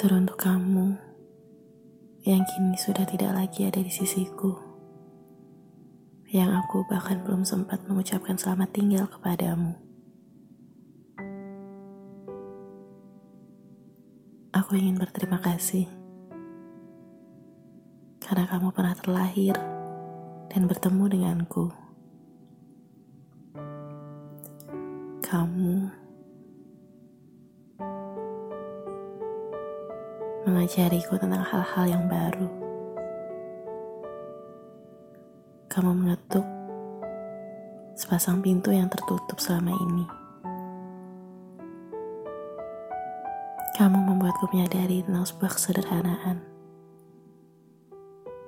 Teruntuk kamu yang kini sudah tidak lagi ada di sisiku, yang aku bahkan belum sempat mengucapkan selamat tinggal kepadamu. Aku ingin berterima kasih karena kamu pernah terlahir dan bertemu denganku. Kamu mengajariku tentang hal-hal yang baru. Kamu mengetuk sepasang pintu yang tertutup selama ini. Kamu membuatku menyadari tentang sebuah kesederhanaan.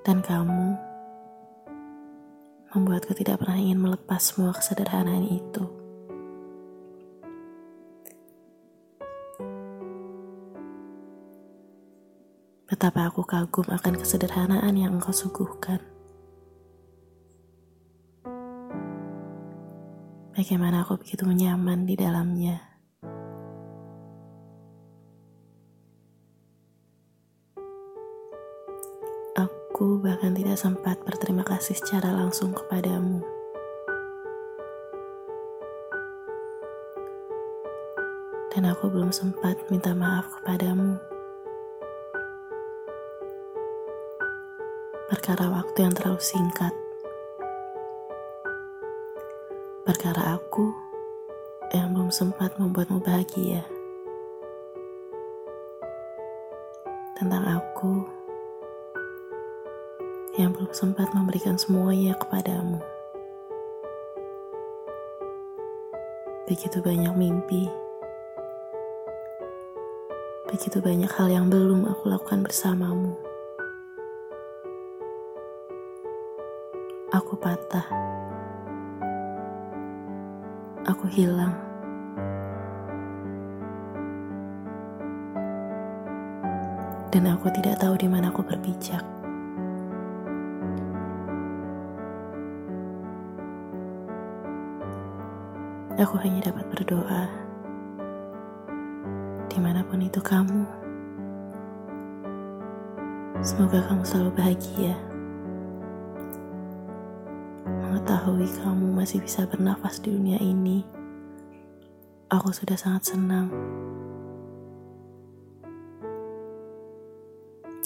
Dan kamu membuatku tidak pernah ingin melepas semua kesederhanaan itu. Betapa aku kagum akan kesederhanaan yang engkau suguhkan. Bagaimana aku begitu nyaman di dalamnya. Aku bahkan tidak sempat berterima kasih secara langsung kepadamu. Dan aku belum sempat minta maaf kepadamu. Perkara waktu yang terlalu singkat. Perkara aku yang belum sempat membuatmu bahagia. Tentang aku yang belum sempat memberikan semuanya kepadamu. Begitu banyak mimpi. Begitu banyak hal yang belum aku lakukan bersamamu. Aku patah. Aku hilang. Dan aku tidak tahu di mana aku berpijak. Aku hanya dapat berdoa. Di mana pun itu kamu. Semoga kamu selalu bahagia mengetahui kamu masih bisa bernafas di dunia ini, aku sudah sangat senang.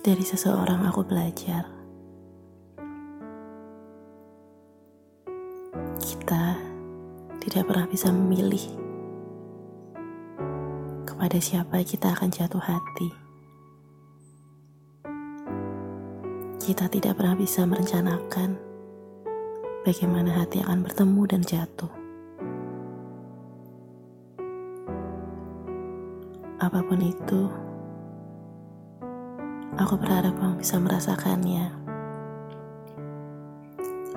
Dari seseorang aku belajar. Kita tidak pernah bisa memilih kepada siapa kita akan jatuh hati. Kita tidak pernah bisa merencanakan bagaimana hati akan bertemu dan jatuh. Apa pun itu, aku berharap kamu bisa merasakannya.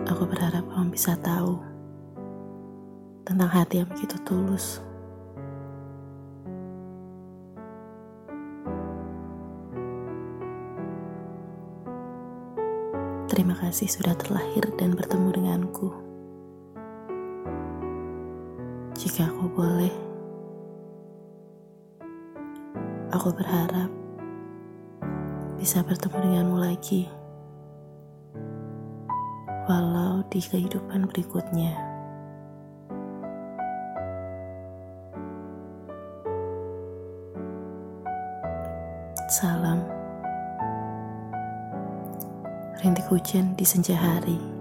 Aku berharap kamu bisa tahu tentang hati yang begitu tulus. Terima kasih sudah terlahir dan bertemu denganku. Jika aku boleh, aku berharap bisa bertemu denganmu lagi, walau di kehidupan berikutnya. Salam rintik hujan di senja hari.